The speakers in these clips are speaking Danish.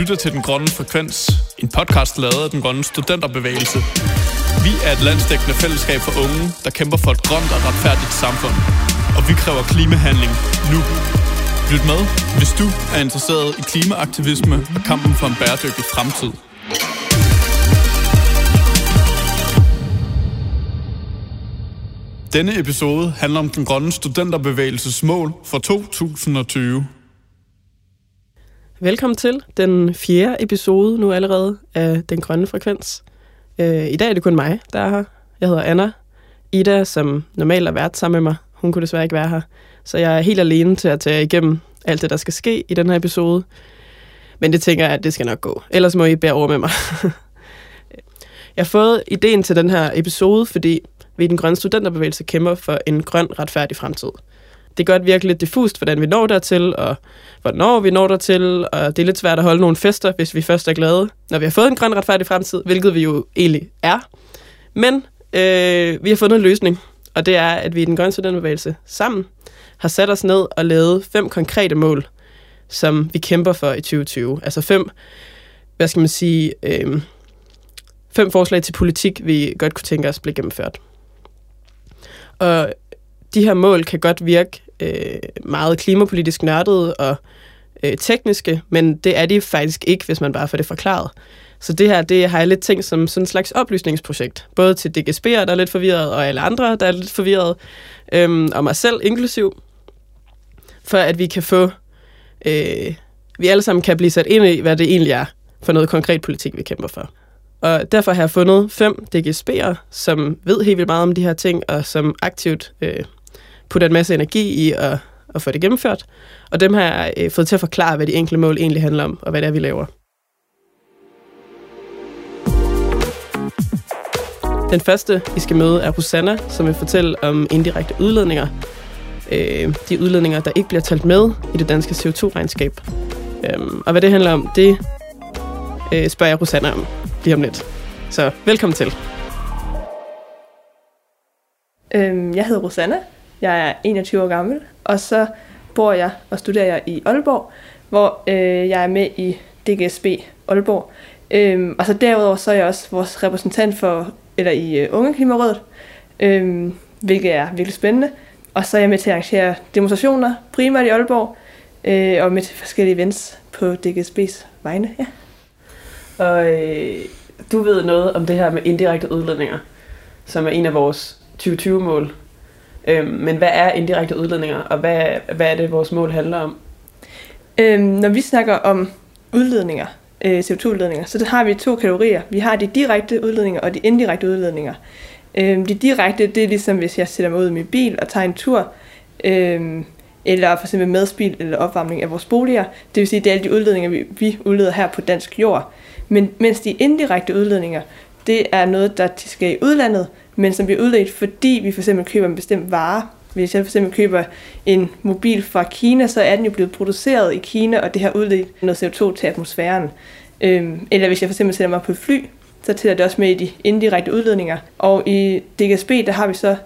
lytter til Den Grønne Frekvens, en podcast lavet af Den Grønne Studenterbevægelse. Vi er et landsdækkende fællesskab for unge, der kæmper for et grønt og retfærdigt samfund. Og vi kræver klimahandling nu. Lyt med, hvis du er interesseret i klimaaktivisme og kampen for en bæredygtig fremtid. Denne episode handler om den grønne studenterbevægelses mål for 2020. Velkommen til den fjerde episode nu allerede af Den Grønne Frekvens. Øh, I dag er det kun mig, der er her. Jeg hedder Anna. Ida, som normalt er vært sammen med mig, hun kunne desværre ikke være her. Så jeg er helt alene til at tage igennem alt det, der skal ske i den her episode. Men det tænker jeg, at det skal nok gå. Ellers må I bære over med mig. jeg har fået ideen til den her episode, fordi vi i den grønne studenterbevægelse kæmper for en grøn, retfærdig fremtid. Det kan godt virkelig lidt diffust, hvordan vi når dertil, og hvornår vi når dertil, og det er lidt svært at holde nogle fester, hvis vi først er glade, når vi har fået en grøn, retfærdig fremtid, hvilket vi jo egentlig er. Men øh, vi har fundet en løsning, og det er, at vi i den grønne studenterbevægelse sammen har sat os ned og lavet fem konkrete mål, som vi kæmper for i 2020. Altså fem, hvad skal man sige, øh, fem forslag til politik, vi godt kunne tænke os blive gennemført. Og de her mål kan godt virke øh, meget klimapolitisk nørdede og øh, tekniske, men det er de faktisk ikke, hvis man bare får det forklaret. Så det her, det har jeg lidt tænkt som sådan en slags oplysningsprojekt. Både til DGSB'er, der er lidt forvirret, og alle andre, der er lidt forvirret, øhm, og mig selv inklusiv, for at vi kan få, øh, vi alle sammen kan blive sat ind i, hvad det egentlig er for noget konkret politik, vi kæmper for. Og derfor har jeg fundet fem DGSB'er, som ved helt vildt meget om de her ting, og som aktivt øh, putter en masse energi i at, at få det gennemført. Og dem har jeg øh, fået til at forklare, hvad de enkelte mål egentlig handler om, og hvad det er, vi laver. Den første, I skal møde, er Rosanna, som vil fortælle om indirekte udledninger. Øh, de udledninger, der ikke bliver talt med i det danske CO2-regnskab. Øh, og hvad det handler om, det øh, spørger jeg Rosanna om lige om lidt. Så velkommen til. Øhm, jeg hedder Rosanna. Jeg er 21 år gammel, og så bor jeg og studerer jeg i Aalborg, hvor øh, jeg er med i DGSB Aalborg. Øhm, og så derudover så er jeg også vores repræsentant for eller i øh, Unge Klimarådet, øhm, hvilket er virkelig spændende. Og så er jeg med til at arrangere demonstrationer, primært i Aalborg, øh, og med til forskellige events på DGSB's vegne. Ja. Og øh, du ved noget om det her med indirekte udledninger, som er en af vores 2020-mål. Øhm, men hvad er indirekte udledninger, og hvad, hvad er det, vores mål handler om? Øhm, når vi snakker om udledninger, øh, CO2-udledninger, så har vi to kategorier. Vi har de direkte udledninger og de indirekte udledninger. Øhm, de direkte, det er ligesom hvis jeg sætter mig ud i min bil og tager en tur, øhm, eller for eksempel medspil eller opvarmning af vores boliger. Det vil sige, det er alle de udledninger, vi, vi udleder her på dansk jord. Men mens de indirekte udledninger, det er noget, der skal i udlandet, men som bliver udledt, fordi vi for eksempel køber en bestemt vare. Hvis jeg for eksempel køber en mobil fra Kina, så er den jo blevet produceret i Kina, og det har udledt noget CO2 til atmosfæren. Øhm, eller hvis jeg for eksempel sætter mig på et fly, så tæller det også med i de indirekte udledninger. Og i DGSB, der har vi så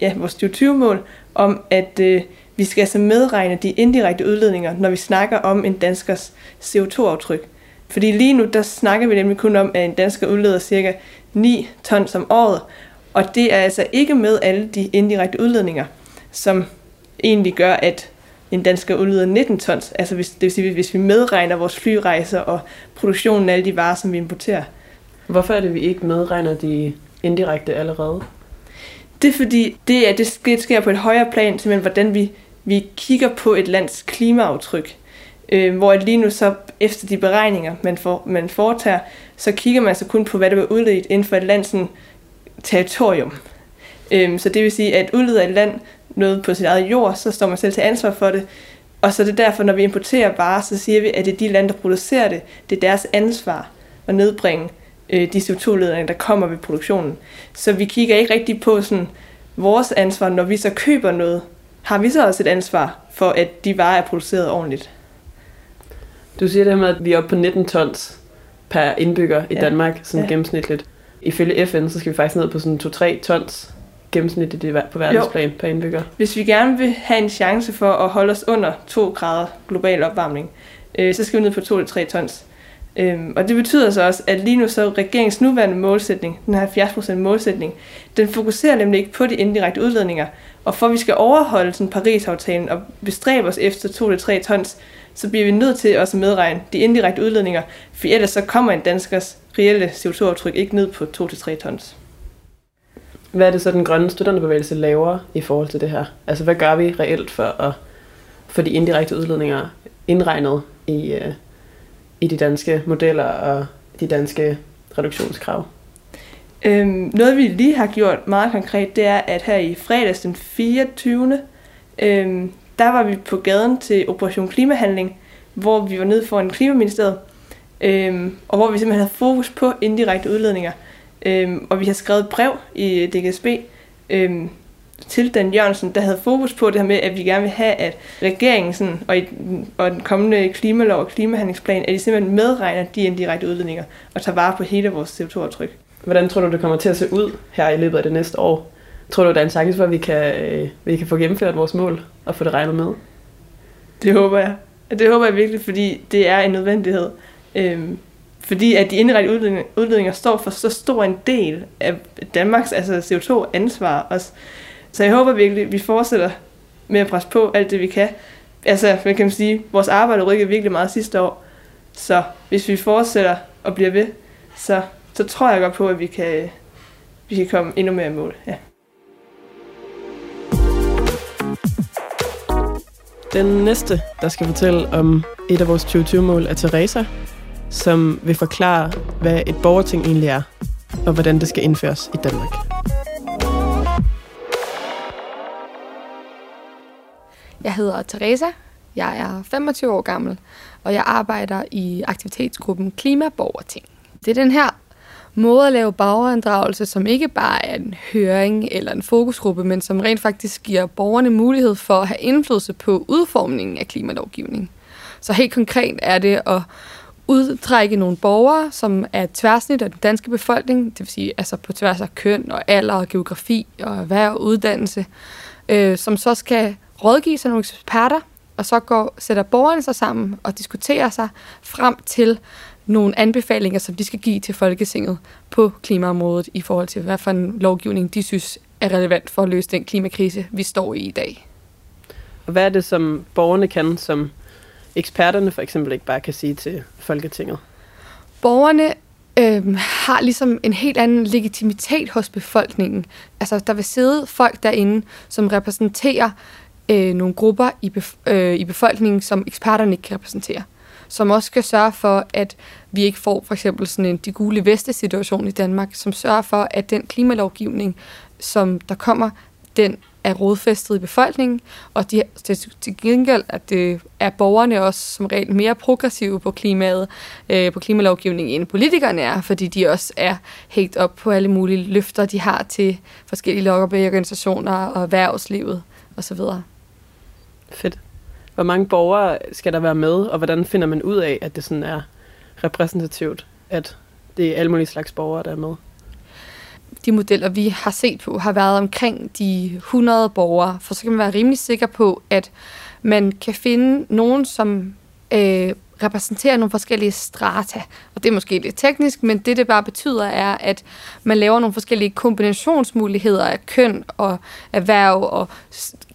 ja, vores 2020-mål om, at øh, vi skal altså medregne de indirekte udledninger, når vi snakker om en danskers CO2-aftryk. Fordi lige nu, der snakker vi nemlig kun om, at en dansker udleder cirka 9 tons om året, og det er altså ikke med alle de indirekte udledninger, som egentlig gør, at en dansker udleder 19 tons. Altså hvis, det vil sige, hvis vi medregner vores flyrejser og produktionen af alle de varer, som vi importerer. Hvorfor er det, vi ikke medregner de indirekte allerede? Det er fordi, det, er, det sker på et højere plan, simpelthen hvordan vi, vi kigger på et lands klimaaftryk. Øh, hvor lige nu så efter de beregninger, man, for, man foretager, så kigger man så kun på, hvad der vil udledt inden for et lands territorium. Øh, så det vil sige, at udleder et land noget på sit eget jord, så står man selv til ansvar for det. Og så er det derfor, når vi importerer varer, så siger vi, at det er de lande, der producerer det. Det er deres ansvar at nedbringe øh, de CO2-ledninger, der kommer ved produktionen. Så vi kigger ikke rigtig på sådan, vores ansvar, når vi så køber noget. Har vi så også et ansvar for, at de varer er produceret ordentligt? Du siger det med, at vi er oppe på 19 tons per indbygger i ja. Danmark, sådan ja. gennemsnitligt. Ifølge FN, så skal vi faktisk ned på sådan 2-3 tons gennemsnitligt på verdensplan jo. per indbygger. Hvis vi gerne vil have en chance for at holde os under 2 grader global opvarmning, øh, så skal vi ned på 2-3 tons. Øhm, og det betyder så også, at lige nu så regeringens nuværende målsætning, den her 70% målsætning, den fokuserer nemlig ikke på de indirekte udledninger. Og for at vi skal overholde sådan Paris-aftalen og bestræbe os efter 2-3 tons, så bliver vi nødt til også at medregne de indirekte udledninger, for ellers så kommer en danskers reelle CO2-aftryk ikke ned på 2-3 tons. Hvad er det så, den grønne studenterbevægelse laver i forhold til det her? Altså, hvad gør vi reelt for at få de indirekte udledninger indregnet i, øh, i de danske modeller og de danske reduktionskrav? Øhm, noget vi lige har gjort meget konkret, det er, at her i fredags den 24. Øhm, der var vi på gaden til Operation Klimahandling, hvor vi var nede for en klimaministeriet, øhm, og hvor vi simpelthen havde fokus på indirekte udledninger. Øhm, og vi har skrevet brev i DGSB øhm, til Dan Jørgensen, der havde fokus på det her med, at vi gerne vil have, at regeringen sådan, og, i, og den kommende klimalov og klimahandlingsplan, at de simpelthen medregner de indirekte udledninger og tager vare på hele vores CO2-aftryk. Hvordan tror du, det kommer til at se ud her i løbet af det næste år? Tror du, der er en chance for, at vi kan, øh, vi kan få gennemført vores mål og få det regnet med? Det håber jeg. Det håber jeg virkelig, fordi det er en nødvendighed. Øhm, fordi at de indirekte udledninger, udledninger står for så stor en del af Danmarks altså CO2-ansvar også. Så jeg håber virkelig, at vi fortsætter med at presse på alt det, vi kan. Altså, man kan sige, vores arbejde rykkede virkelig meget sidste år. Så hvis vi fortsætter og bliver ved, så, så tror jeg godt på, at vi kan, vi kan komme endnu mere i mål. Ja. Den næste, der skal fortælle om et af vores 2020-mål, er Teresa, som vil forklare, hvad et borgerting egentlig er, og hvordan det skal indføres i Danmark. Jeg hedder Teresa, jeg er 25 år gammel, og jeg arbejder i aktivitetsgruppen Klimaborgerting. Det er den her måde at lave borgerinddragelse, som ikke bare er en høring eller en fokusgruppe, men som rent faktisk giver borgerne mulighed for at have indflydelse på udformningen af klimalovgivning. Så helt konkret er det at udtrække nogle borgere, som er tværsnit af den danske befolkning, det vil sige altså på tværs af køn og alder og geografi og erhverv og uddannelse, øh, som så skal rådgive sig nogle eksperter, og så går, sætter borgerne sig sammen og diskuterer sig frem til nogle anbefalinger, som de skal give til Folketinget på klimaområdet i forhold til, hvad for en lovgivning de synes er relevant for at løse den klimakrise, vi står i i dag. Og hvad er det, som borgerne kan, som eksperterne for eksempel ikke bare kan sige til Folketinget? Borgerne øh, har ligesom en helt anden legitimitet hos befolkningen. Altså, der vil sidde folk derinde, som repræsenterer øh, nogle grupper i, bef- øh, i befolkningen, som eksperterne ikke kan repræsentere. Som også skal sørge for, at vi ikke får for eksempel sådan en de gule veste situation i Danmark, som sørger for, at den klimalovgivning, som der kommer, den er rodfæstet i befolkningen, og de, til gengæld, at det er borgerne også som regel mere progressive på klimaet, øh, på klimalovgivningen, end politikerne er, fordi de også er helt op på alle mulige løfter, de har til forskellige lobbyorganisationer og erhvervslivet osv. Fedt. Hvor mange borgere skal der være med, og hvordan finder man ud af, at det sådan er repræsentativt, at det er alle mulige slags borgere, der er med? De modeller, vi har set på, har været omkring de 100 borgere, for så kan man være rimelig sikker på, at man kan finde nogen, som øh, repræsenterer nogle forskellige strata. Og det er måske lidt teknisk, men det, det bare betyder, er, at man laver nogle forskellige kombinationsmuligheder af køn og erhverv og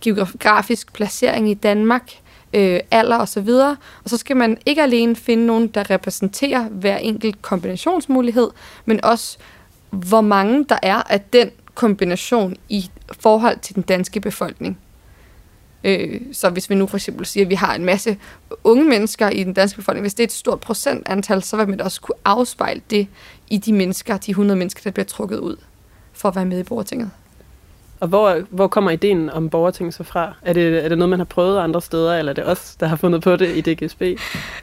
geografisk placering i Danmark, øh, alder osv. Og, så og så skal man ikke alene finde nogen, der repræsenterer hver enkelt kombinationsmulighed, men også hvor mange der er af den kombination i forhold til den danske befolkning. Øh, så hvis vi nu for eksempel siger, at vi har en masse unge mennesker i den danske befolkning, hvis det er et stort procentantal, så vil man også kunne afspejle det i de mennesker, de 100 mennesker, der bliver trukket ud for at være med i borgertinget. Og hvor, hvor kommer ideen om borgerting så fra? Er det, er det noget, man har prøvet andre steder, eller er det os, der har fundet på det i DGSB?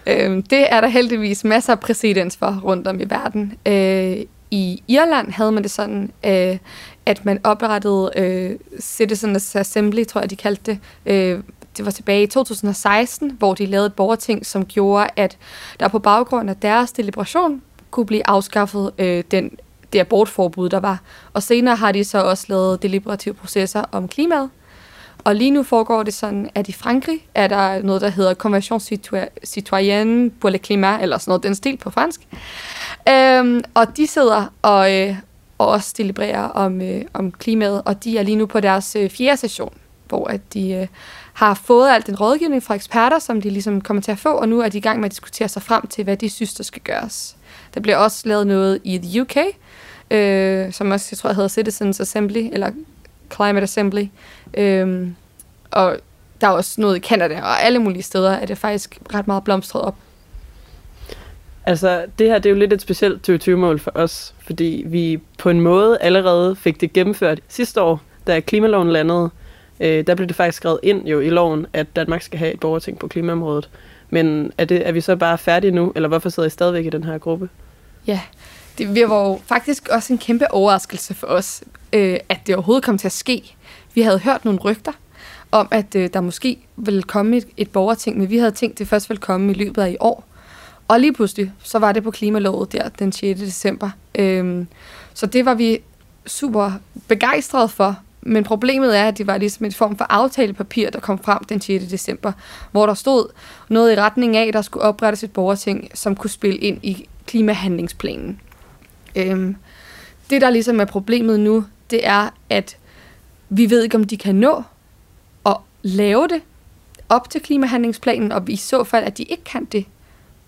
Øhm, det er der heldigvis masser af præcedens for rundt om i verden. Øh, i Irland havde man det sådan, øh, at man oprettede øh, Citizens Assembly, tror jeg, de kaldte det. Øh, det var tilbage i 2016, hvor de lavede et borgerting, som gjorde, at der på baggrund af deres deliberation kunne blive afskaffet øh, den, det abortforbud, der var. Og senere har de så også lavet deliberative processer om klimaet. Og lige nu foregår det sådan, at i Frankrig er der noget, der hedder Convention Citoyenne pour le Climat, eller sådan noget, den stil på fransk. Øhm, og de sidder og, øh, og også delibrerer om, øh, om klimaet, og de er lige nu på deres øh, fjerde session, hvor at de øh, har fået alt den rådgivning fra eksperter, som de ligesom kommer til at få, og nu er de i gang med at diskutere sig frem til, hvad de synes, der skal gøres. Der bliver også lavet noget i the UK, øh, som også, jeg tror, hedder Citizens Assembly, eller Climate Assembly. Øh, og der er også noget i Canada, og alle mulige steder er det faktisk ret meget blomstret op. Altså, det her det er jo lidt et specielt 2020-mål for os, fordi vi på en måde allerede fik det gennemført sidste år, da klimaloven landede. Øh, der blev det faktisk skrevet ind jo i loven, at Danmark skal have et borgerting på klimaområdet. Men er, det, er vi så bare færdige nu, eller hvorfor sidder I stadigvæk i den her gruppe? Ja, det var jo faktisk også en kæmpe overraskelse for os, øh, at det overhovedet kom til at ske. Vi havde hørt nogle rygter om, at øh, der måske ville komme et, et borgerting, men vi havde tænkt, at det først ville komme i løbet af i år. Og lige pludselig, så var det på klimalovet der den 6. december. Øhm, så det var vi super begejstrede for, men problemet er, at det var ligesom en form for aftalepapir, der kom frem den 6. december, hvor der stod noget i retning af, at der skulle oprettes et borgerting, som kunne spille ind i klimahandlingsplanen. Øhm, det, der ligesom er problemet nu, det er, at vi ved ikke, om de kan nå at lave det op til klimahandlingsplanen, og i så fald, at de ikke kan det,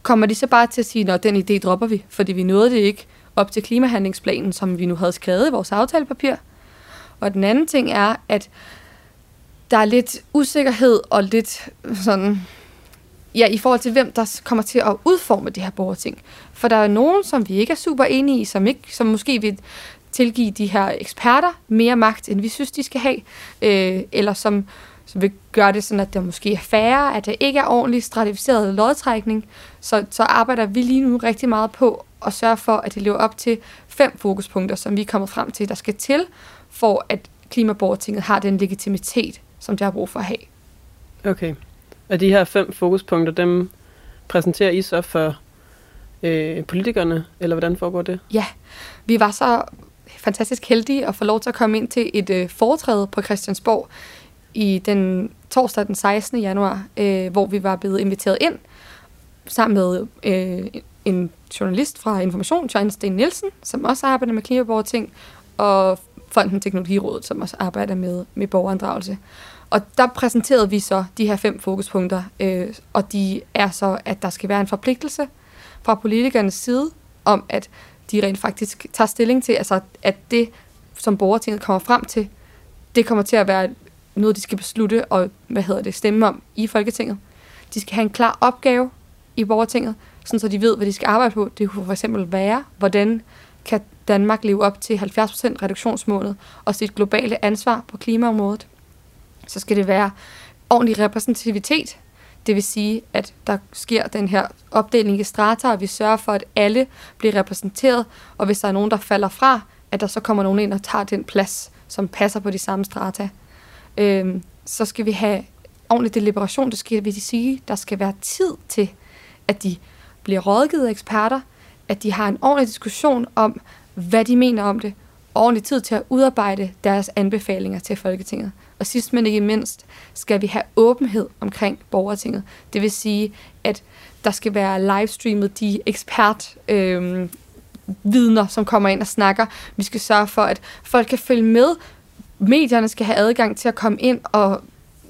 kommer de så bare til at sige, at den idé dropper vi, fordi vi nåede det ikke op til klimahandlingsplanen, som vi nu havde skrevet i vores aftalepapir. Og den anden ting er, at der er lidt usikkerhed og lidt sådan, ja, i forhold til hvem der kommer til at udforme det her borgerting. For der er nogen, som vi ikke er super enige i, som, ikke, som måske vil tilgive de her eksperter mere magt, end vi synes, de skal have, øh, eller som, som vil gøre det sådan, at der måske er færre, at der ikke er ordentligt stratificeret lodtrækning. Så, så arbejder vi lige nu rigtig meget på at sørge for, at det lever op til fem fokuspunkter, som vi er kommet frem til, der skal til, for at klimaborgertinget har den legitimitet, som det har brug for at have. Okay. Og de her fem fokuspunkter, dem præsenterer I så for øh, politikerne, eller hvordan foregår det? Ja, vi var så fantastisk heldige at få lov til at komme ind til et øh, foretræde på Christiansborg i den torsdag den 16. januar, øh, hvor vi var blevet inviteret ind sammen med øh, en journalist fra Information, Jørgen Sten Nielsen, som også arbejder med klimaborgerting, og Fonden Teknologirådet, som også arbejder med, med borgerinddragelse. Og der præsenterede vi så de her fem fokuspunkter, øh, og de er så, at der skal være en forpligtelse fra politikernes side om, at de rent faktisk tager stilling til, altså at det, som borgertinget kommer frem til, det kommer til at være noget, de skal beslutte og hvad hedder det, stemme om i Folketinget. De skal have en klar opgave i borgertinget, sådan så de ved, hvad de skal arbejde på. Det kunne for eksempel være, hvordan kan Danmark leve op til 70% reduktionsmålet og sit globale ansvar på klimaområdet. Så skal det være ordentlig repræsentativitet, det vil sige, at der sker den her opdeling i strata, og vi sørger for, at alle bliver repræsenteret, og hvis der er nogen, der falder fra, at der så kommer nogen ind og tager den plads, som passer på de samme strata. Øhm, så skal vi have ordentlig deliberation, det skal vi sige, der skal være tid til, at de bliver rådgivet af eksperter, at de har en ordentlig diskussion om, hvad de mener om det, og ordentlig tid til at udarbejde deres anbefalinger til Folketinget. Og sidst men ikke mindst, skal vi have åbenhed omkring borgertinget. Det vil sige, at der skal være livestreamet de ekspert øh, vidner, som kommer ind og snakker. Vi skal sørge for, at folk kan følge med. Medierne skal have adgang til at komme ind og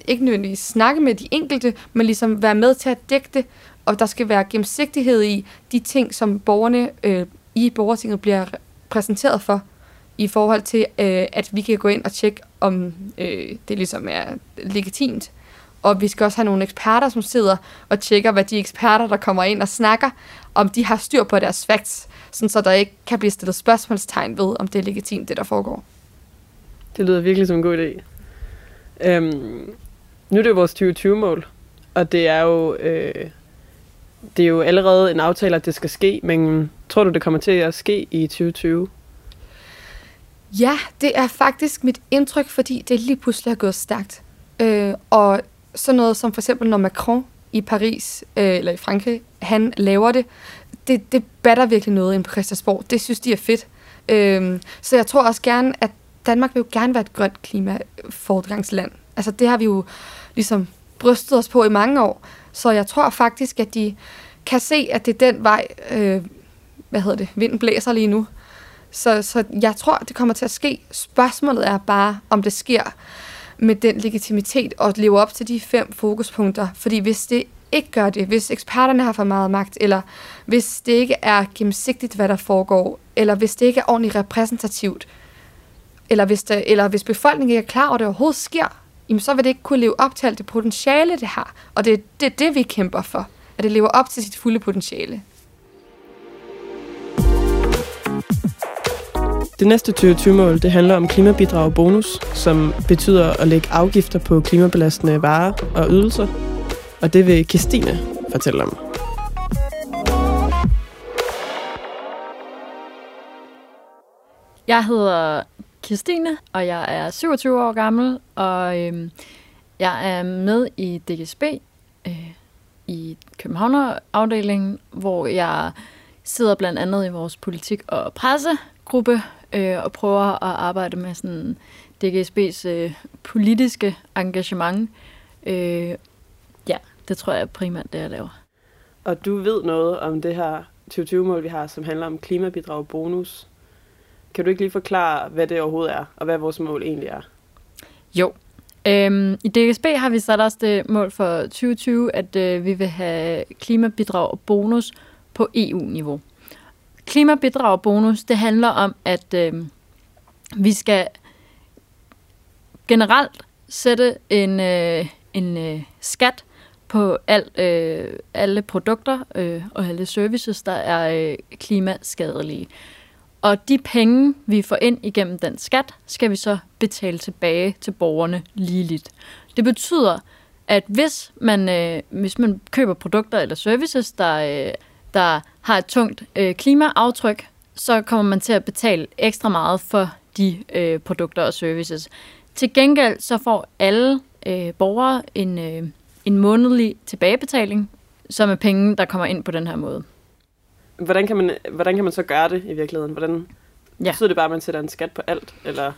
ikke nødvendigvis snakke med de enkelte, men ligesom være med til at dække det, og der skal være gennemsigtighed i de ting, som borgerne øh, i borgertinget bliver præsenteret for i forhold til, øh, at vi kan gå ind og tjekke, om øh, det ligesom er legitimt. Og vi skal også have nogle eksperter, som sidder og tjekker, hvad de eksperter, der kommer ind og snakker, om de har styr på deres facts, sådan så der ikke kan blive stillet spørgsmålstegn ved, om det er legitimt, det der foregår. Det lyder virkelig som en god idé. Øhm, nu er det jo vores 2020-mål, og det er jo, øh, det er jo allerede en aftale, at det skal ske, men tror du, det kommer til at ske i 2020? Ja, det er faktisk mit indtryk, fordi det lige pludselig har gået stærkt. Øh, og sådan noget som for eksempel, når Macron i Paris, øh, eller i Frankrig, han laver det, det, det batter virkelig noget ind på Christiansborg. Det synes de er fedt. Øh, så jeg tror også gerne, at Danmark vil jo gerne være et grønt klimafordrangsland. Altså det har vi jo ligesom brystet os på i mange år. Så jeg tror faktisk, at de kan se, at det er den vej, øh, hvad hedder det, vinden blæser lige nu. Så, så jeg tror, det kommer til at ske. Spørgsmålet er bare, om det sker med den legitimitet og leve op til de fem fokuspunkter. Fordi hvis det ikke gør det, hvis eksperterne har for meget magt, eller hvis det ikke er gennemsigtigt, hvad der foregår, eller hvis det ikke er ordentligt repræsentativt, eller hvis, det, eller hvis befolkningen ikke er klar over, at det overhovedet sker, jamen så vil det ikke kunne leve op til alt det potentiale, det har. Og det er det, det, vi kæmper for. At det lever op til sit fulde potentiale. Det næste 2020-mål det handler om klimabidrag og bonus, som betyder at lægge afgifter på klimabelastende varer og ydelser. Og det vil Christine fortælle om. Jeg hedder Christine, og jeg er 27 år gammel, og øhm, jeg er med i DGSB øh, i Københavner-afdelingen, hvor jeg sidder blandt andet i vores politik- og pressegruppe øh, og prøver at arbejde med sådan DGSB's øh, politiske engagement. Øh, ja, det tror jeg er primært det, jeg laver. Og du ved noget om det her 2020-mål, vi har, som handler om klimabidrag og bonus. Kan du ikke lige forklare, hvad det overhovedet er, og hvad vores mål egentlig er? Jo. Øhm, I DGSB har vi sat os det mål for 2020, at øh, vi vil have klimabidrag og bonus på EU-niveau. Klimabidrag bonus, det handler om, at øh, vi skal generelt sætte en, øh, en øh, skat på al, øh, alle produkter øh, og alle services, der er øh, klimaskadelige. Og de penge, vi får ind igennem den skat, skal vi så betale tilbage til borgerne ligeligt. Det betyder, at hvis man, øh, hvis man køber produkter eller services, der, øh, der har et tungt øh, klimaaftryk, så kommer man til at betale ekstra meget for de øh, produkter og services. Til gengæld så får alle øh, borgere en, øh, en månedlig tilbagebetaling, som er penge, der kommer ind på den her måde. Hvordan kan man, hvordan kan man så gøre det i virkeligheden? Hvordan, Ja. Betyder det bare, at man sætter en skat på alt? Eller?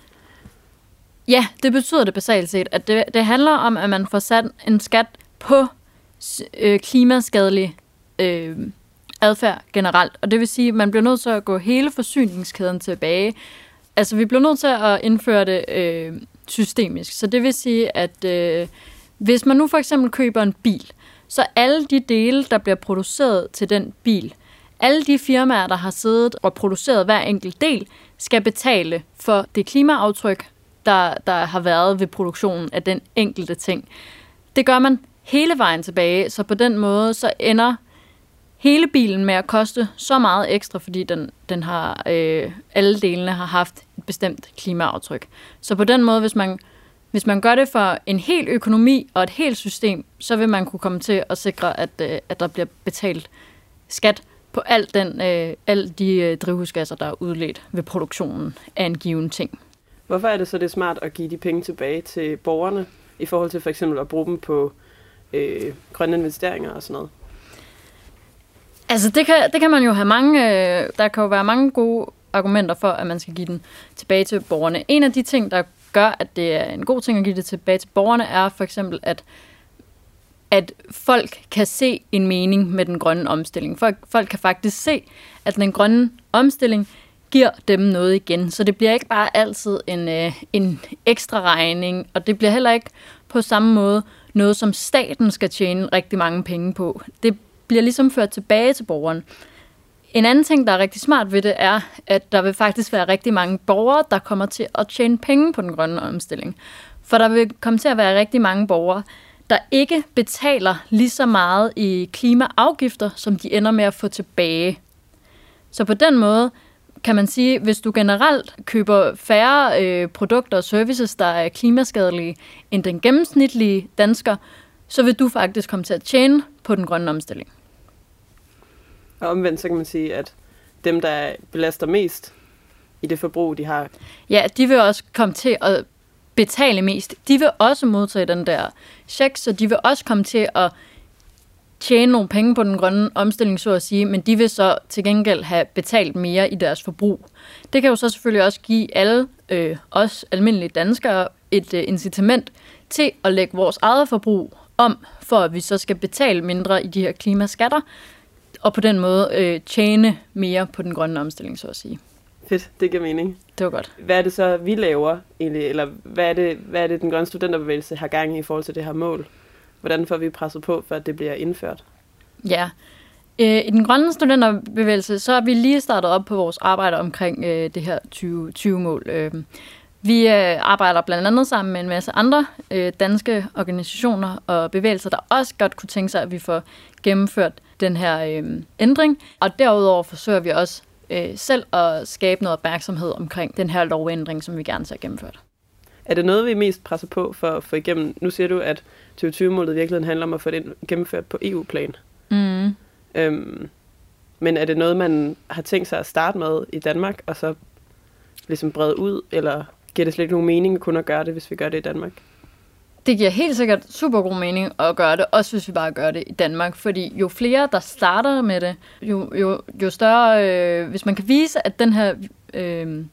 Ja, det betyder det basalt set, at det, det handler om, at man får sat en skat på øh, klimaskadelig øh, adfærd generelt. Og det vil sige, at man bliver nødt til at gå hele forsyningskæden tilbage. Altså, vi bliver nødt til at indføre det øh, systemisk. Så det vil sige, at øh, hvis man nu for eksempel køber en bil, så alle de dele, der bliver produceret til den bil, alle de firmaer, der har siddet og produceret hver enkelt del, skal betale for det klimaaftryk, der, der har været ved produktionen af den enkelte ting. Det gør man hele vejen tilbage, så på den måde så ender hele bilen med at koste så meget ekstra, fordi den, den har, øh, alle delene har haft et bestemt klimaaftryk. Så på den måde, hvis man, hvis man gør det for en hel økonomi og et helt system, så vil man kunne komme til at sikre, at, øh, at der bliver betalt skat på al den, øh, alle de øh, drivhusgasser, der er udledt ved produktionen af en given ting. Hvorfor er det så det er smart at give de penge tilbage til borgerne, i forhold til for eksempel at bruge dem på øh, grønne investeringer og sådan noget? Altså, det kan, det kan man jo have mange... Øh, der kan jo være mange gode argumenter for, at man skal give den tilbage til borgerne. En af de ting, der gør, at det er en god ting at give det tilbage til borgerne, er for eksempel, at at folk kan se en mening med den grønne omstilling. Folk, folk kan faktisk se, at den grønne omstilling giver dem noget igen. Så det bliver ikke bare altid en, øh, en ekstra regning, og det bliver heller ikke på samme måde noget, som staten skal tjene rigtig mange penge på. Det bliver ligesom ført tilbage til borgeren. En anden ting, der er rigtig smart ved det, er, at der vil faktisk være rigtig mange borgere, der kommer til at tjene penge på den grønne omstilling. For der vil komme til at være rigtig mange borgere, der ikke betaler lige så meget i klimaafgifter, som de ender med at få tilbage. Så på den måde kan man sige, hvis du generelt køber færre øh, produkter og services, der er klimaskadelige end den gennemsnitlige dansker, så vil du faktisk komme til at tjene på den grønne omstilling. Og omvendt så kan man sige, at dem, der belaster mest i det forbrug, de har, Ja, de vil også komme til at betale mest. De vil også modtage den der check, så de vil også komme til at tjene nogle penge på den grønne omstilling, så at sige, men de vil så til gengæld have betalt mere i deres forbrug. Det kan jo så selvfølgelig også give alle øh, os almindelige danskere et øh, incitament til at lægge vores eget forbrug om, for at vi så skal betale mindre i de her klimaskatter, og på den måde øh, tjene mere på den grønne omstilling, så at sige. Fedt, det giver mening. Det var godt. Hvad er det så, vi laver egentlig, eller hvad er det, hvad er det den grønne studenterbevægelse har gang i i forhold til det her mål? Hvordan får vi presset på, for at det bliver indført? Ja. Øh, I den grønne studenterbevægelse, så er vi lige startet op på vores arbejde omkring øh, det her 2020-mål. Øh, vi øh, arbejder blandt andet sammen med en masse andre øh, danske organisationer og bevægelser, der også godt kunne tænke sig, at vi får gennemført den her øh, ændring. Og derudover forsøger vi også øh, selv at skabe noget opmærksomhed omkring den her lovændring, som vi gerne ser gennemført. Er det noget, vi mest presser på for at få igennem? Nu siger du, at 2020-målet i virkeligheden handler om at få det gennemført på EU-plan. Mm. Øhm, men er det noget, man har tænkt sig at starte med i Danmark, og så ligesom brede ud, eller giver det slet ikke nogen mening kun at gøre det, hvis vi gør det i Danmark? Det giver helt sikkert super god mening at gøre det, også hvis vi bare gør det i Danmark. Fordi jo flere, der starter med det, jo, jo, jo større... Øh, hvis man kan vise, at den her øh,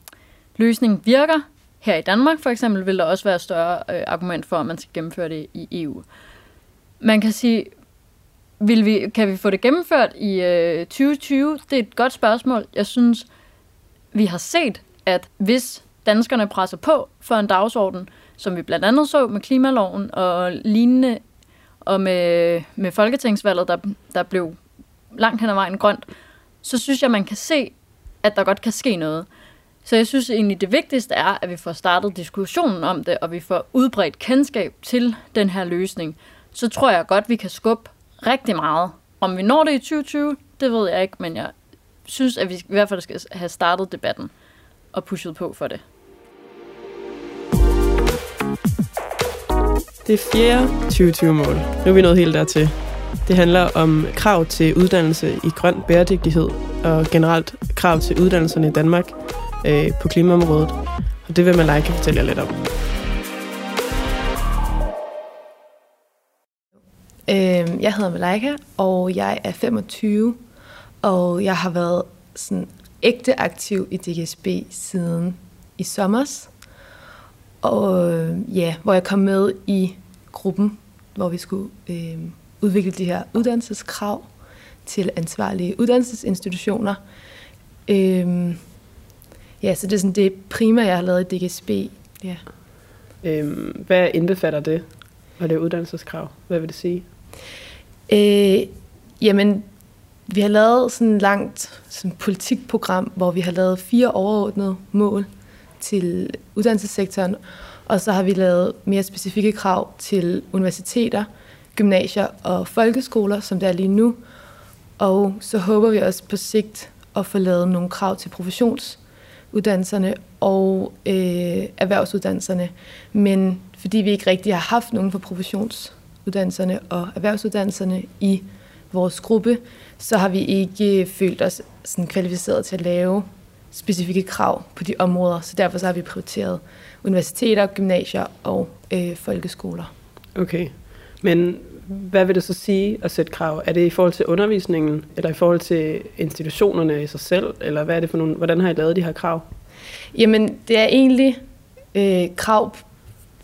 løsning virker her i Danmark for eksempel, vil der også være større øh, argument for, at man skal gennemføre det i EU. Man kan sige, vil vi, kan vi få det gennemført i øh, 2020? Det er et godt spørgsmål. Jeg synes, vi har set, at hvis danskerne presser på for en dagsorden, som vi blandt andet så med klimaloven og lignende, og med, med folketingsvalget, der, der blev langt hen ad vejen grønt, så synes jeg, man kan se, at der godt kan ske noget. Så jeg synes egentlig, det vigtigste er, at vi får startet diskussionen om det, og vi får udbredt kendskab til den her løsning. Så tror jeg godt, vi kan skubbe rigtig meget. Om vi når det i 2020, det ved jeg ikke, men jeg synes, at vi i hvert fald skal have startet debatten og pushet på for det. Det fjerde 2020-mål. Nu er vi nået helt dertil. Det handler om krav til uddannelse i grøn bæredygtighed og generelt krav til uddannelserne i Danmark øh, på klimaområdet. Og det vil Malaika fortælle jer lidt om. Øh, jeg hedder Malaika, og jeg er 25, og jeg har været sådan ægte aktiv i DGSB siden i sommers. Og øh, ja, hvor jeg kom med i gruppen, hvor vi skulle øh, udvikle de her uddannelseskrav til ansvarlige uddannelsesinstitutioner. Øh, ja, så det er sådan det primære, jeg har lavet i DGSB. Ja. Øhm, hvad indbefatter det, det er uddannelseskrav? Hvad vil det sige? Øh, jamen, vi har lavet sådan et langt sådan politikprogram, hvor vi har lavet fire overordnede mål til uddannelsessektoren, og så har vi lavet mere specifikke krav til universiteter, gymnasier og folkeskoler, som det er lige nu. Og så håber vi også på sigt at få lavet nogle krav til professionsuddannelserne og øh, erhvervsuddannelserne. Men fordi vi ikke rigtig har haft nogen for professionsuddannelserne og erhvervsuddannelserne i vores gruppe, så har vi ikke følt os sådan kvalificeret til at lave specifikke krav på de områder. Så derfor så har vi prioriteret universiteter, gymnasier og øh, folkeskoler. Okay. Men hvad vil det så sige at sætte krav? Er det i forhold til undervisningen, eller i forhold til institutionerne i sig selv, eller hvad er det for nogle, hvordan har I lavet de her krav? Jamen, det er egentlig øh, krav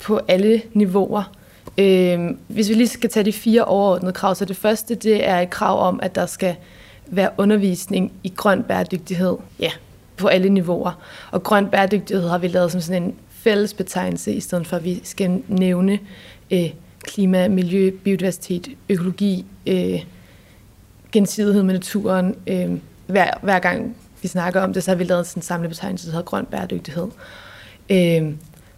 på alle niveauer. Øh, hvis vi lige skal tage de fire overordnede krav, så det første, det er et krav om, at der skal være undervisning i grøn bæredygtighed. Ja, på alle niveauer. Og grøn bæredygtighed har vi lavet som sådan en fælles betegnelse, i stedet for at vi skal nævne øh, klima, miljø, biodiversitet, økologi, øh, gensidighed med naturen. Øh, hver, hver gang vi snakker om det, så har vi lavet sådan en samlet betegnelse, der hedder grøn bæredygtighed. Øh,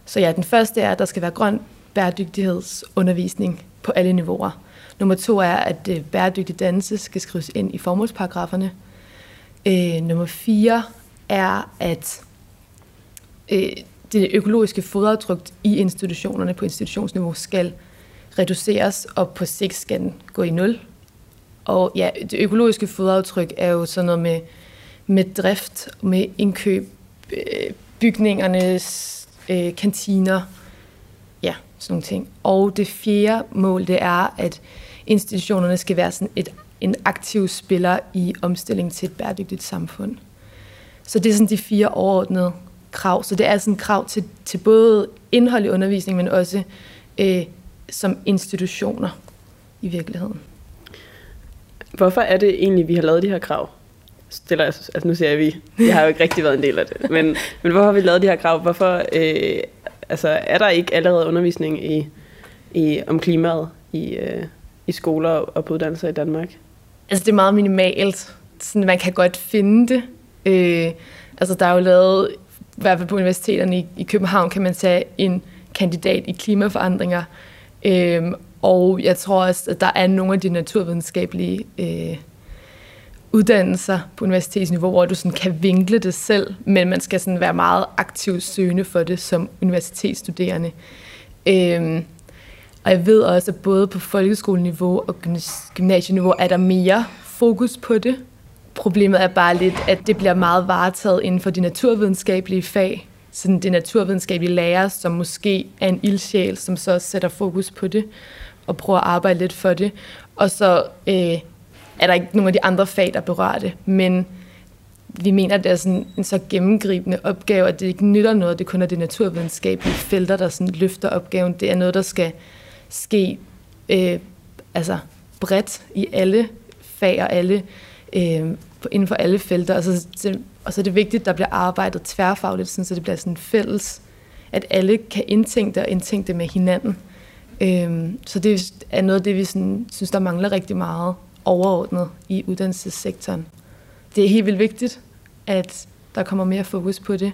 så ja, den første er, at der skal være grøn bæredygtighedsundervisning på alle niveauer. Nummer to er, at øh, bæredygtig dannelse skal skrives ind i formålsparagraferne. Øh, nummer fire er, at øh, det økologiske fodaftryk i institutionerne på institutionsniveau skal reduceres, og på sigt skal den gå i nul. Og ja, det økologiske fodaftryk er jo sådan noget med, med drift, med indkøb, øh, bygningernes øh, kantiner, sådan nogle ting. Og det fjerde mål, det er, at institutionerne skal være sådan et, en aktiv spiller i omstilling til et bæredygtigt samfund. Så det er sådan de fire overordnede krav. Så det er sådan krav til, til både indhold i undervisning, men også øh, som institutioner i virkeligheden. Hvorfor er det egentlig, vi har lavet de her krav? Stiller, altså nu siger jeg vi. Jeg har jo ikke rigtig været en del af det. Men, men hvorfor har vi lavet de her krav? Hvorfor øh, altså, er der ikke allerede undervisning i, i, om klimaet i, øh, i skoler og på uddannelser i Danmark? Altså det er meget minimalt. Sådan, man kan godt finde det. Øh, altså der er jo lavet, i hvert fald på universiteterne i, i København, kan man tage en kandidat i klimaforandringer. Øh, og jeg tror også, at der er nogle af de naturvidenskabelige øh, uddannelser på universitetsniveau, hvor du sådan kan vinkle det selv, men man skal sådan være meget aktivt søgende for det som universitetsstuderende. Øhm, og jeg ved også, at både på folkeskoleniveau og gymnasieniveau er der mere fokus på det. Problemet er bare lidt, at det bliver meget varetaget inden for de naturvidenskabelige fag. Sådan det naturvidenskabelige lærer, som måske er en ildsjæl, som så sætter fokus på det og prøver at arbejde lidt for det. Og så øh, er der ikke nogen af de andre fag, der berører det. Men vi mener, at det er sådan en så gennemgribende opgave, at det ikke nytter noget, det kun er det naturvidenskabelige felter, der sådan løfter opgaven. Det er noget, der skal ske øh, altså bredt i alle fag og alle, øh, inden for alle felter. Og så, og så er det vigtigt, at der bliver arbejdet tværfagligt, sådan, så det bliver sådan fælles, at alle kan indtænke det og indtænke det med hinanden. Øh, så det er noget af det, vi sådan, synes, der mangler rigtig meget overordnet i uddannelsessektoren. Det er helt vildt vigtigt, at der kommer mere fokus på det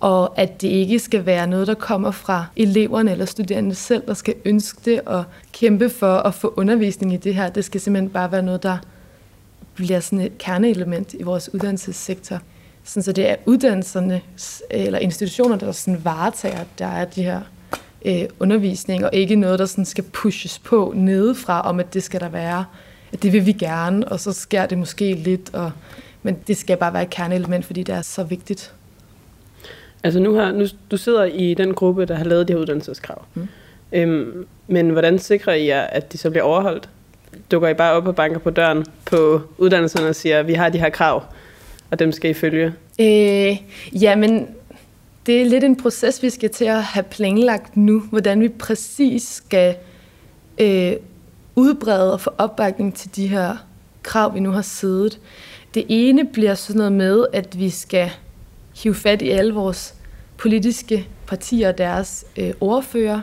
og at det ikke skal være noget, der kommer fra eleverne eller studerende selv, der skal ønske det og kæmpe for at få undervisning i det her. Det skal simpelthen bare være noget, der bliver sådan et kerneelement i vores uddannelsessektor. Sådan, så det er uddannelserne øh, eller institutioner, der sådan varetager, der er de her øh, undervisning, og ikke noget, der sådan skal pushes på nedefra, om at det skal der være, at det vil vi gerne, og så sker det måske lidt, og, men det skal bare være et kerneelement, fordi det er så vigtigt. Altså nu har, nu, du sidder i den gruppe, der har lavet de her uddannelseskrav. Mm. Øhm, men hvordan sikrer I jer, at de så bliver overholdt? Dukker I bare op og banker på døren på uddannelserne og siger, vi har de her krav, og dem skal I følge? Øh, jamen, det er lidt en proces, vi skal til at have planlagt nu, hvordan vi præcis skal øh, udbrede og få opbakning til de her krav, vi nu har siddet. Det ene bliver sådan noget med, at vi skal hive fat i alle vores politiske partier og deres øh, ordfører,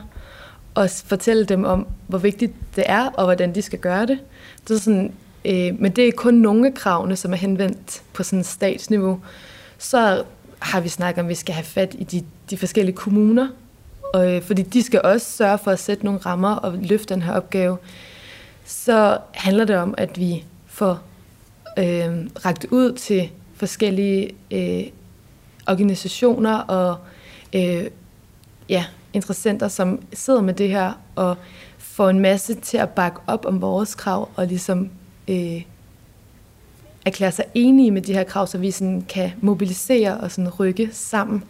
og fortælle dem om, hvor vigtigt det er, og hvordan de skal gøre det. det er sådan, øh, men det er kun nogle af kravene, som er henvendt på sådan statsniveau. Så har vi snakket om, at vi skal have fat i de, de forskellige kommuner, og, øh, fordi de skal også sørge for at sætte nogle rammer og løfte den her opgave. Så handler det om, at vi får øh, ragt ud til forskellige øh, organisationer og øh, ja, interessenter, som sidder med det her og får en masse til at bakke op om vores krav og ligesom øh, erklære sig enige med de her krav, så vi sådan kan mobilisere og sådan rykke sammen.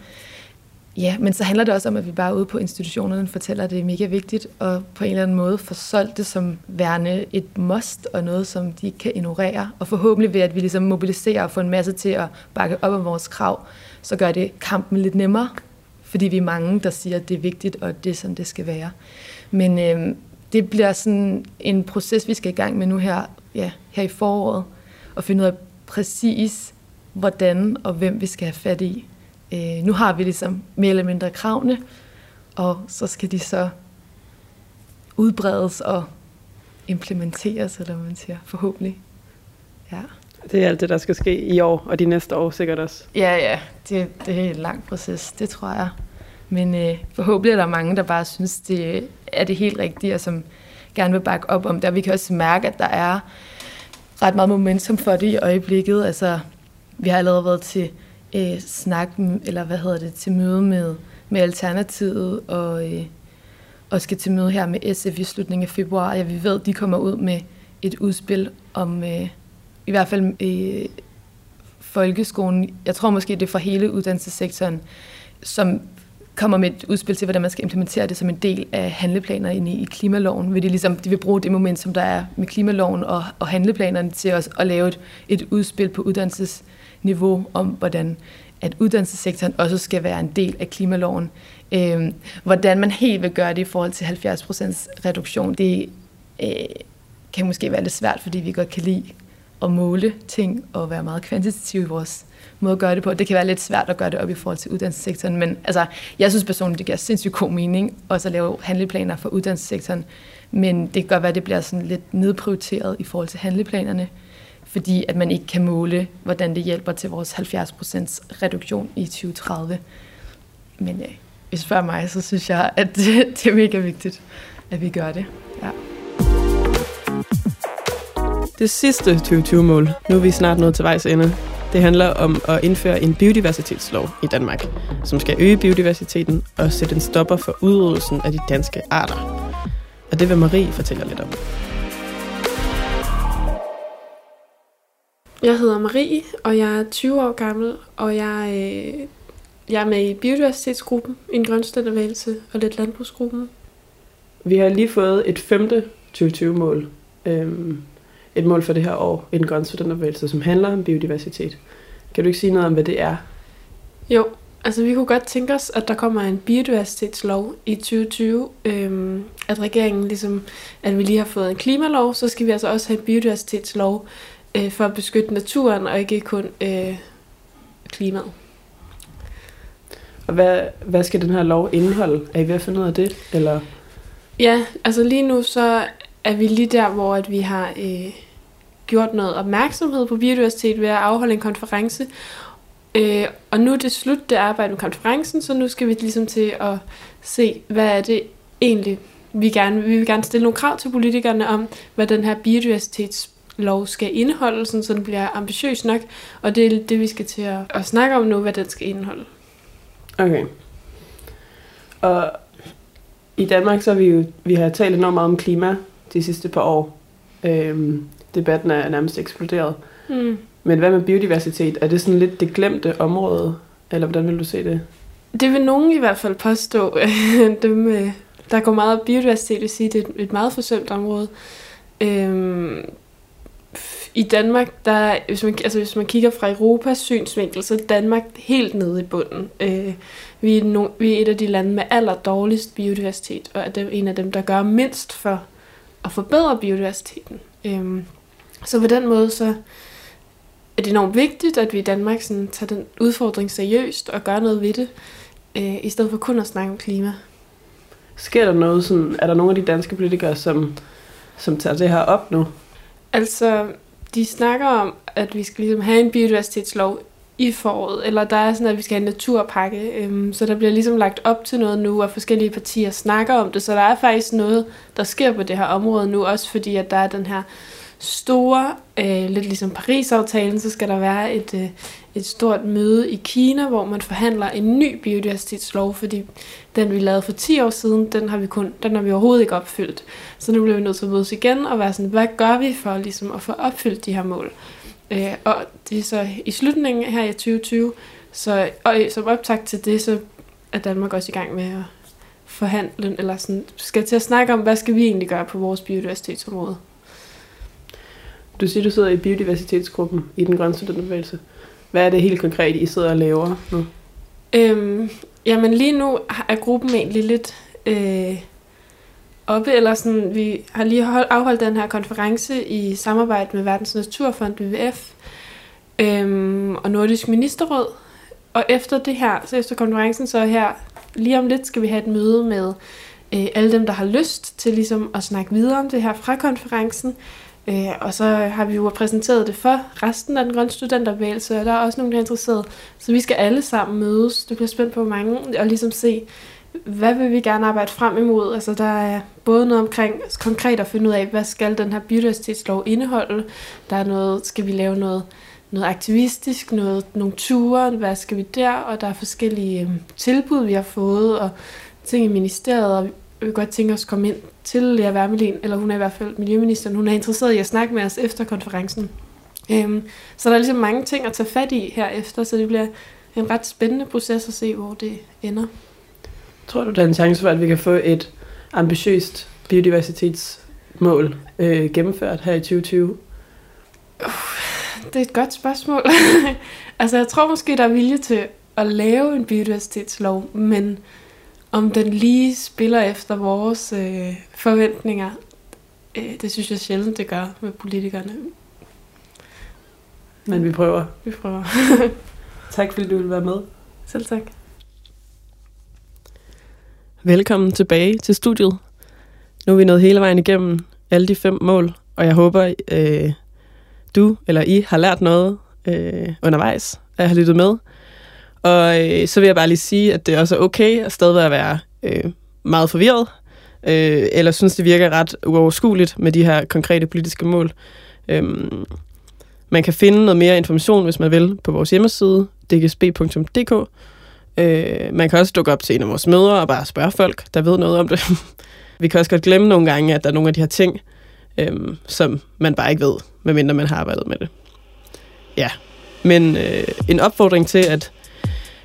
Ja, men så handler det også om, at vi bare ude på institutionerne fortæller, at det er mega vigtigt, og på en eller anden måde får solgt det som værende et must, og noget, som de ikke kan ignorere. Og forhåbentlig ved, at vi ligesom mobiliserer og får en masse til at bakke op om vores krav, så gør det kampen lidt nemmere, fordi vi er mange, der siger, at det er vigtigt, og det er sådan, det skal være. Men øh, det bliver sådan en proces, vi skal i gang med nu her, ja, her i foråret, og finde ud af præcis, hvordan og hvem vi skal have fat i. Øh, nu har vi ligesom mere eller mindre kravene, og så skal de så udbredes og implementeres, eller hvad man siger, forhåbentlig. Ja. Det er alt det, der skal ske i år, og de næste år sikkert også. Ja, ja. Det, det er en lang proces, det tror jeg. Men øh, forhåbentlig er der mange, der bare synes, det er det helt rigtige, og som gerne vil bakke op om det. Og vi kan også mærke, at der er ret meget momentum for det i øjeblikket. Altså, vi har allerede været til øh, snak, eller hvad hedder det, til møde med, med Alternativet, og, øh, og skal til møde her med SF i slutningen af februar. Ja, vi ved, at de kommer ud med et udspil om, øh, i hvert fald øh, folkeskolen, jeg tror måske, det er for hele uddannelsessektoren, som kommer med et udspil til, hvordan man skal implementere det som en del af handleplaner inde i, klimaloven. Vil de, ligesom, de vil bruge det moment, som der er med klimaloven og, og handleplanerne til os at lave et, et udspil på niveau om, hvordan at uddannelsessektoren også skal være en del af klimaloven. Øh, hvordan man helt vil gøre det i forhold til 70% reduktion, det øh, kan måske være lidt svært, fordi vi godt kan lide at måle ting og være meget kvantitative i vores måde at gøre det på. Det kan være lidt svært at gøre det op i forhold til uddannelsessektoren, men altså, jeg synes personligt, det giver sindssygt god mening også at lave handleplaner for uddannelsessektoren, men det kan godt være, at det bliver sådan lidt nedprioriteret i forhold til handleplanerne, fordi at man ikke kan måle, hvordan det hjælper til vores 70% reduktion i 2030. Men øh, hvis spørger mig, så synes jeg, at det, det er mega vigtigt, at vi gør det. Ja. Det sidste 2020-mål, nu er vi snart nået til vejs ende, det handler om at indføre en biodiversitetslov i Danmark, som skal øge biodiversiteten og sætte en stopper for udryddelsen af de danske arter. Og det vil Marie fortælle lidt om. Jeg hedder Marie, og jeg er 20 år gammel, og jeg, øh, jeg er med i biodiversitetsgruppen, en grønstændervægelse og lidt landbrugsgruppen. Vi har lige fået et femte 2020-mål. Øhm, et mål for det her år i den grønne studenterbevægelse, som handler om biodiversitet. Kan du ikke sige noget om, hvad det er? Jo, altså vi kunne godt tænke os, at der kommer en biodiversitetslov i 2020. Øhm, at regeringen ligesom, at vi lige har fået en klimalov, så skal vi altså også have en biodiversitetslov øh, for at beskytte naturen, og ikke kun øh, klimaet. Og hvad, hvad skal den her lov indeholde? Er I ved at finde ud af det? Eller? Ja, altså lige nu så er vi lige der, hvor at vi har øh, gjort noget opmærksomhed på biodiversitet ved at afholde en konference. Øh, og nu er det slut, det arbejde med konferencen, så nu skal vi ligesom til at se, hvad er det egentlig, vi gerne vi vil gerne stille nogle krav til politikerne om, hvad den her biodiversitetslov skal indeholde, sådan, så den bliver ambitiøs nok. Og det er det, vi skal til at, at snakke om nu, hvad den skal indeholde. Okay. Og i Danmark så har vi jo vi har talt enormt meget om klima de sidste par år. Øhm, debatten er nærmest eksploderet. Mm. Men hvad med biodiversitet? Er det sådan lidt det glemte område? Eller hvordan vil du se det? Det vil nogen i hvert fald påstå. Dem, øh, der går meget biodiversitet, vil sige, det er et meget forsømt område. Øhm, I Danmark, der, hvis, man, altså hvis man kigger fra Europas synsvinkel, så er Danmark helt nede i bunden. Øh, vi, er no, vi er et af de lande med aller dårligst biodiversitet, og er en af dem, der gør mindst for at forbedre biodiversiteten. Øhm, så på den måde, så er det enormt vigtigt, at vi i Danmark sådan, tager den udfordring seriøst og gør noget ved det, øh, i stedet for kun at snakke om klima. Sker der noget sådan, er der nogle af de danske politikere, som, som tager det her op nu? Altså, de snakker om, at vi skal ligesom have en biodiversitetslov i foråret, eller der er sådan, at vi skal have en naturpakke, øhm, så der bliver ligesom lagt op til noget nu, og forskellige partier snakker om det, så der er faktisk noget, der sker på det her område nu, også fordi, at der er den her store, øh, lidt ligesom Paris-aftalen, så skal der være et, øh, et stort møde i Kina, hvor man forhandler en ny biodiversitetslov, fordi den vi lavede for 10 år siden, den har vi, kun, den har vi overhovedet ikke opfyldt. Så nu bliver vi nødt til at mødes igen og være sådan, hvad gør vi for ligesom, at få opfyldt de her mål? Øh, og det er så i slutningen her i 2020, så, og øh, som optakt til det, så er Danmark også i gang med at forhandle, eller sådan, skal til at snakke om, hvad skal vi egentlig gøre på vores biodiversitetsområde. Du siger, du sidder i biodiversitetsgruppen i den grønne studenterbevægelse. Hvad er det helt konkret, I sidder og laver nu? Øhm, jamen lige nu er gruppen egentlig lidt øh, oppe, eller sådan, vi har lige hold, afholdt den her konference i samarbejde med Verdens Naturfond, WWF, øhm, og Nordisk Ministerråd. Og efter det her, så efter konferencen, så her, lige om lidt skal vi have et møde med øh, alle dem, der har lyst til ligesom at snakke videre om det her fra konferencen. Øh, og så har vi jo præsenteret det for resten af den grønne studenterbevægelse, og der er også nogen, der er interesseret. Så vi skal alle sammen mødes. Det bliver spændt på mange, og ligesom se, hvad vil vi gerne arbejde frem imod? Altså der er både noget omkring konkret at finde ud af, hvad skal den her biodiversitetslov indeholde? Der er noget, skal vi lave noget, noget aktivistisk, noget, nogle ture, hvad skal vi der? Og der er forskellige øhm, tilbud, vi har fået, og ting i ministeriet, og vi vil godt tænke os at komme ind til Lea Wermelin, eller hun er i hvert fald miljøministeren, hun er interesseret i at snakke med os efter konferencen. Øhm, så der er ligesom mange ting at tage fat i herefter, så det bliver en ret spændende proces at se, hvor det ender. Tror du, der er en chance for, at vi kan få et ambitiøst biodiversitetsmål øh, gennemført her i 2020? Uh, det er et godt spørgsmål. altså, jeg tror måske, der er vilje til at lave en biodiversitetslov, men om den lige spiller efter vores øh, forventninger, øh, det synes jeg sjældent, det gør med politikerne. Men vi prøver. Vi prøver. Tak fordi du vil være med. Selv tak. Velkommen tilbage til studiet. Nu er vi nået hele vejen igennem alle de fem mål, og jeg håber, øh, du eller I har lært noget øh, undervejs, at have lyttet med. Og øh, så vil jeg bare lige sige, at det også er okay at stadig være øh, meget forvirret, øh, eller synes, det virker ret uoverskueligt med de her konkrete politiske mål. Øh, man kan finde noget mere information, hvis man vil, på vores hjemmeside, dgsb.dk. Øh, man kan også dukke op til en af vores møder og bare spørge folk, der ved noget om det. Vi kan også godt glemme nogle gange, at der er nogle af de her ting, øhm, som man bare ikke ved, medmindre man har arbejdet med det. Ja, men øh, en opfordring til, at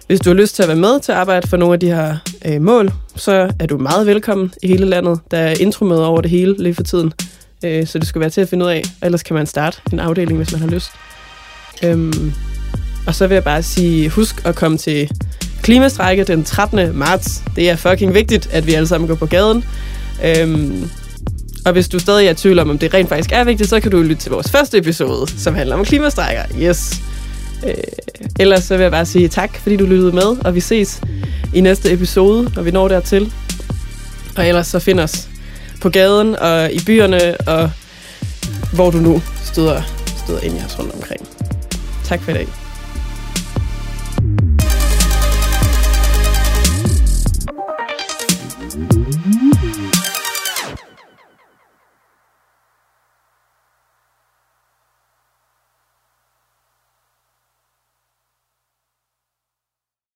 hvis du har lyst til at være med til at arbejde for nogle af de her øh, mål, så er du meget velkommen i hele landet. Der er intromøder over det hele lige for tiden, øh, så det skal være til at finde ud af. Ellers kan man starte en afdeling, hvis man har lyst. Øhm, og så vil jeg bare sige, husk at komme til klimastrække den 13. marts. Det er fucking vigtigt, at vi alle sammen går på gaden. Øhm, og hvis du stadig er i tvivl om, om det rent faktisk er vigtigt, så kan du lytte til vores første episode, som handler om klimastrækker. Yes. Øh, ellers så vil jeg bare sige tak, fordi du lyttede med, og vi ses i næste episode, når vi når dertil. Og ellers så find os på gaden og i byerne, og hvor du nu støder, støder ind i os rundt omkring. Tak for i dag.